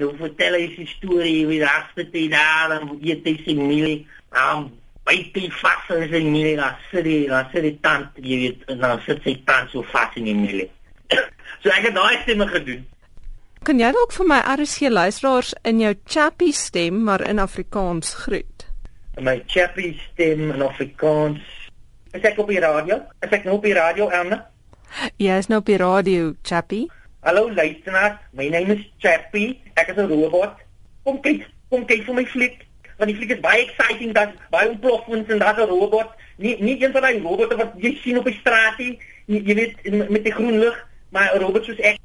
Jy vertel hy sy storie wie laaste tyd daar en eet hy sy mielie. Um byt hy vas in sy mielie, daar sit hy, daar sit hy tand, jy weet, en dan sit sy tand so vas in die mielie. so ek het daai stemme gedoen. Kan jy dalk vir my RC luisteraars in jou chappy stem maar in Afrikaans groet? My chappy stem in Afrikaans. Is ek op die radio? Is ek nou op die radio, Anna? Jy is nou op die radio, chappy. Hallo luisteraars, my naam is Chappy. Ek is 'n robot. Kom kyk, kom kyk vir my fliek. Want die fliek is baie exciting, dat baie ontploffings en daar's 'n robot. Nie nie een van daai robotte wat jy sien op die straat nie. Jy weet met die groen lig, maar 'n robot soos ek.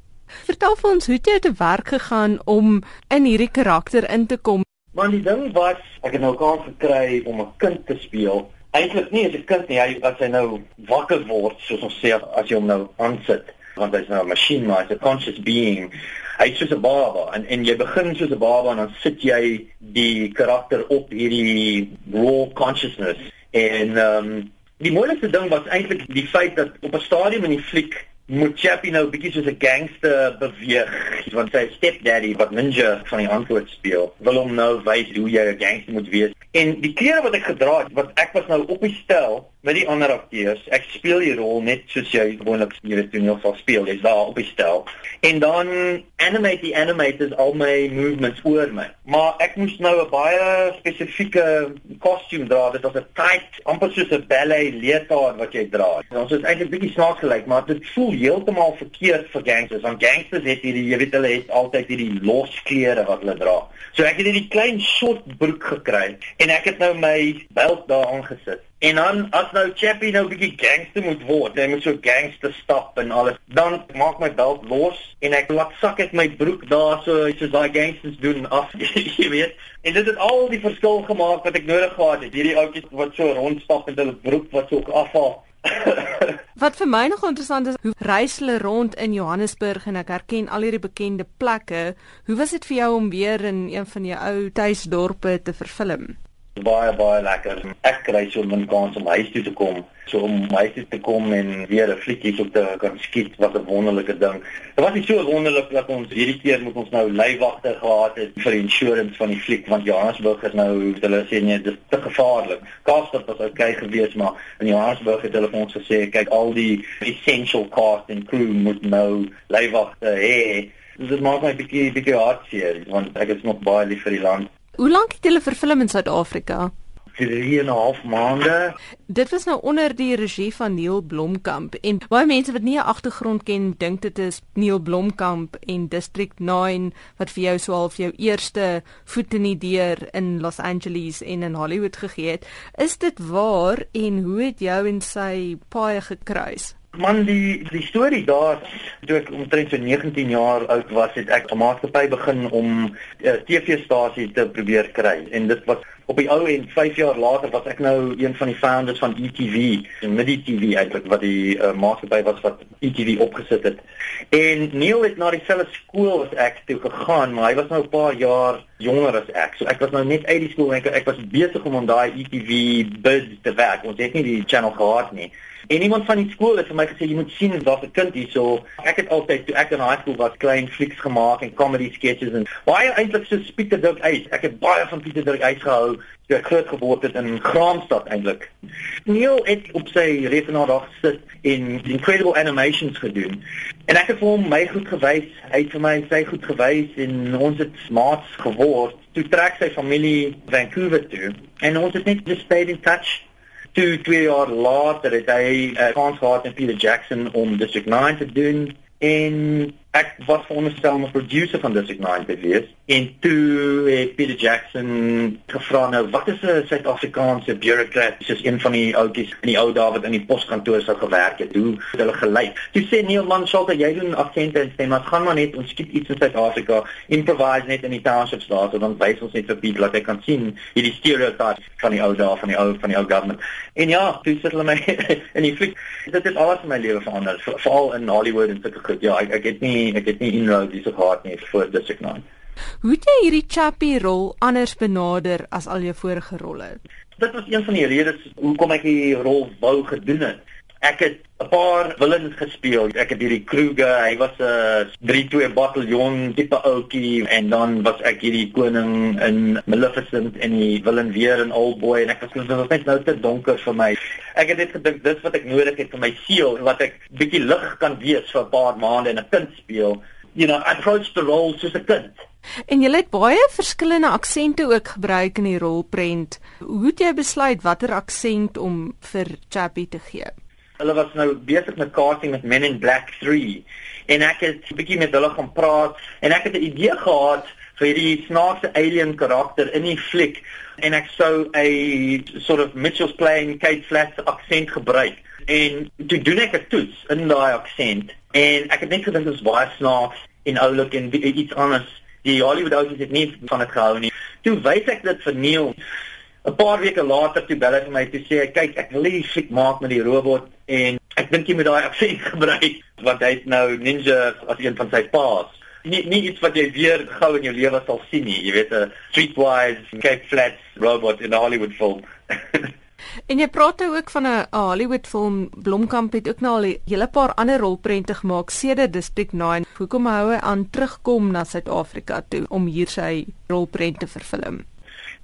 Vertel vir ons hoe jy te werk gegaan om in hierdie karakter in te kom. Want die ding was, ek het nou kans gekry om 'n kind te speel. Eintlik nie as 'n kind nie, hy as hy nou wakker word, soos ons sê as jy hom nou aansit, want hy's nou 'n masjien, maar hy's 'n conscious being. Hy's soos 'n baba en en jy begin soos 'n baba en dan sit jy die karakter op hierdie raw consciousness. En ehm um, die moeilikste ding was eintlik die feit dat op 'n stadium in die fliek moet Chappie nou bietjie soos 'n gangster beweeg want sy stepdaddy wat ninja van die antwoord speel wil hom nou wys hoe jy 'n gangster moet wees en die klere wat ek gedra het wat ek was nou op die stel met die ander akteurs. Ek speel die rol net soos jy gewoonlik jy weet toneel sal speel jy's daar op die stel. En dan animate die animators al my movements oor my. Maar ek moes nou 'n baie spesifieke kostuum dra. Dit was 'n tight amper soos 'n ballet leotard wat jy dra. Ons is eintlik bietjie snaaks gelyk maar dit voel heeltemal verkeerd vir gangsters. Want gangsters het hierdie jy weet hulle het altyd hierdie los klere wat hulle dra. So ek het hierdie klein short broek gekry en ek het nou my belt daar aangesit En dan as nou Chappie nou bietjie gangster moet word, hy moet so gangster stap en alles. Dan maak my belt los en ek laat sak ek my broek daar so soos daai gangsters doen af, jy weet. En dit het al die verskil gemaak wat ek nodig gehad het. Hierdie ouetjies wat so rondstap met hulle broek wat so afval. wat vir my nog interessant is, hoe reis hulle rond in Johannesburg en ek herken al hierdie bekende plekke. Hoe was dit vir jou om weer in een van jou ou tuisdorpe te vervilm? Baie baie lekker. Ek kry so min kans om huis toe te kom, so om huis toe te kom en weer 'n flietjie op te kan skiet, wat 'n wonderlike ding. Dit was nie so wonderlik dat ons hierdie keer moet ons nou leiwagte gehad het vir insurance van die fliek want Johannesburg is nou hulle sê nee, dit is te gevaarlik. Kaapstad was okay geweest, maar in Johannesburg het hulle vir ons gesê kyk al die essential cast and crew moet nou leiwagte hê. Dit maak my bietjie bietjie hartseer want ek is nog baie lief vir die land. Hoe lank het julle verfilm in Suid-Afrika? 3 en 'n half maande. Dit was nou onder die regie van Neil Blomkamp en baie mense wat nie 'n agtergrond ken, dink dit is Neil Blomkamp en District 9 wat vir jou so half jou eerste voet in die deur in Los Angeles en in Hollywood gegee het. Is dit waar en hoe het jou en sy paai gekruis? Man die die storie daar toe ek omtrent so 19 jaar oud was het ek maatskappy begin om 'n uh, TV-stasie te probeer kry. En dit was op die ou en 5 jaar later was ek nou een van die founders van ETV en Midi TV eintlik wat die uh, maatskappy was wat ETV opgesit het. En Neil het na dieselfde skool as ek toe gegaan maar hy was nou 'n paar jaar jonger as ek so ek was nou net uit die skool en ek, ek was besig om aan daai ETV bid te werk ons het nie die channel gehad nie En iemand van die skool het vir my gesê jy moet sien daar's 'n kind hierso. Ek het altyd toe ek in high school was klein flieks gemaak en comedy sketches en baie eintlik so Pieter Dirk uit. Ek het baie van Pieter Dirk uitgehou groot geword het in Graamsstad eintlik. Neil het op sy rekenaar daar gesit en incredible animations gedoen. En ek het vir hom my goed gewys. Hy het vir my sy goed gewys en ons het maats geword. Toe trek sy familie Vancouver toe en ons het net just stayed in touch toe twee jaar later het hy 'n uh, kans gehad in Peter Jackson om District 9 te doen en ek was veronderstel om 'n producer van District 9 te wees en toe het Peter Jackson gevra nou wat is 'n Suid-Afrikaanse bureaucrat soos een van die ouetjies in die ou dae wat in die poskantoor sou gewerk het? Hoe het hulle gelyk? Toe sê Neil man sal dat jy doen aksente en stem maar gaan maar net ons skiet iets in Suid-Afrika improvise net in die townships daar so dan wys ons net vir Peter dat hy kan sien hierdie stereotype van die ou dae van die ou van die ou government. En ja toe sit hulle my in die fliek dit het alles in my lewe verander veral in Hollywood en sulke goed. Ja ek, ek het nie ek het nie inroads hier so gehad nie vir District 9. Hoe het jy hierdie Chappie rol anders benader as al jou vorige rolle? Dit was een van die redes hoekom ek die rol wou gedoen het. Ek het 'n paar villains gespeel. Ek het hierdie Kruger, hy was 'n 3-2 bataljon tipe ouetjie en dan was ek hierdie koning in Maleficent en die villain weer in Old Boy en ek was net nou te donker vir my. Ek het net gedink dis wat ek nodig het vir my siel, wat ek bietjie lig kan wees vir 'n paar maande en 'n kind speel. You know, I approached the role soos 'n kind. En jy het baie verskillende aksente ook gebruik in die rolprent. Hoe het jy besluit watter aksent om vir Chappie te gee? Hulle was nou besig met casting met Men in Black 3 en ek het 'n bietjie met hulle gaan praat en ek het 'n idee gehad vir hierdie snaakse alien karakter in die fliek en ek sou 'n sort of Mitchell's playing Kate Flat aksent gebruik en toe doen ek 'n toets in daai aksent en ek het net gedink dit is baie snaaks en oulik en iets anders die Hollywood ouens het nie van dit gehou nie. Toe wys ek dit vir Neil. 'n paar weke later toe bel hy vir my toe sê hy kyk ek wil hierdie fliek maak met die robot en ek dink jy moet daai aksent gebruik want hy het nou Ninja as een van sy paas nie nie iets wat jy weer gou in jou lewe sal sien nie jy weet 'n streetwise Cape Flats robot in 'n Hollywood film En jy praat nou ook van 'n Hollywood film Blomkamp het ook nou al 'n hele paar ander rolprente gemaak sedert District 9. Hoekom hou hy aan terugkom na Suid-Afrika toe om hier sy rolprente te vervilm?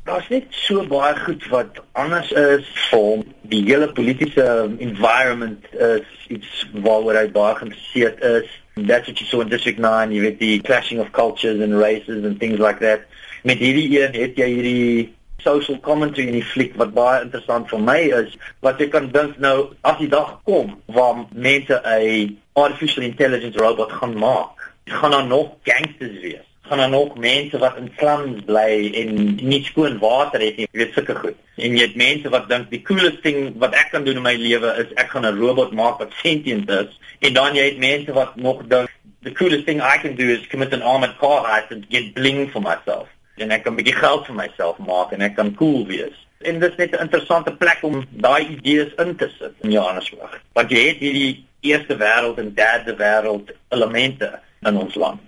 Daar's net so baie goed wat anders is vir die hele politieke environment is iets waaroor hy baie geïnteresseerd is. That's what you saw in District 9, you weet die clashing of cultures and races and things like that. Met hierdie een het jy hierdie social commentary in die fliek wat baie interessant vir my is wat jy kan dink nou as die dag kom waar mense 'n artificial intelligence robot gaan maak, gaan daar nog gangsters wees gaan daar nog mense wat in slums bly en nie skoon water het nie. Weet sulke goed. En jy het mense wat dink die coolest ding wat ek kan doen in my lewe is ek gaan 'n robot maak wat sentient is. En dan jy het mense wat nog dink the coolest thing I can do is commit an armored car heist and get bling for myself. En ek kan 'n bietjie geld vir myself maak en ek kan cool wees. En dit is net 'n interessante plek om daai idees in te sit in Johannesburg. Want jy het hierdie eerste wêreld en derde wêreld elemente in ons land.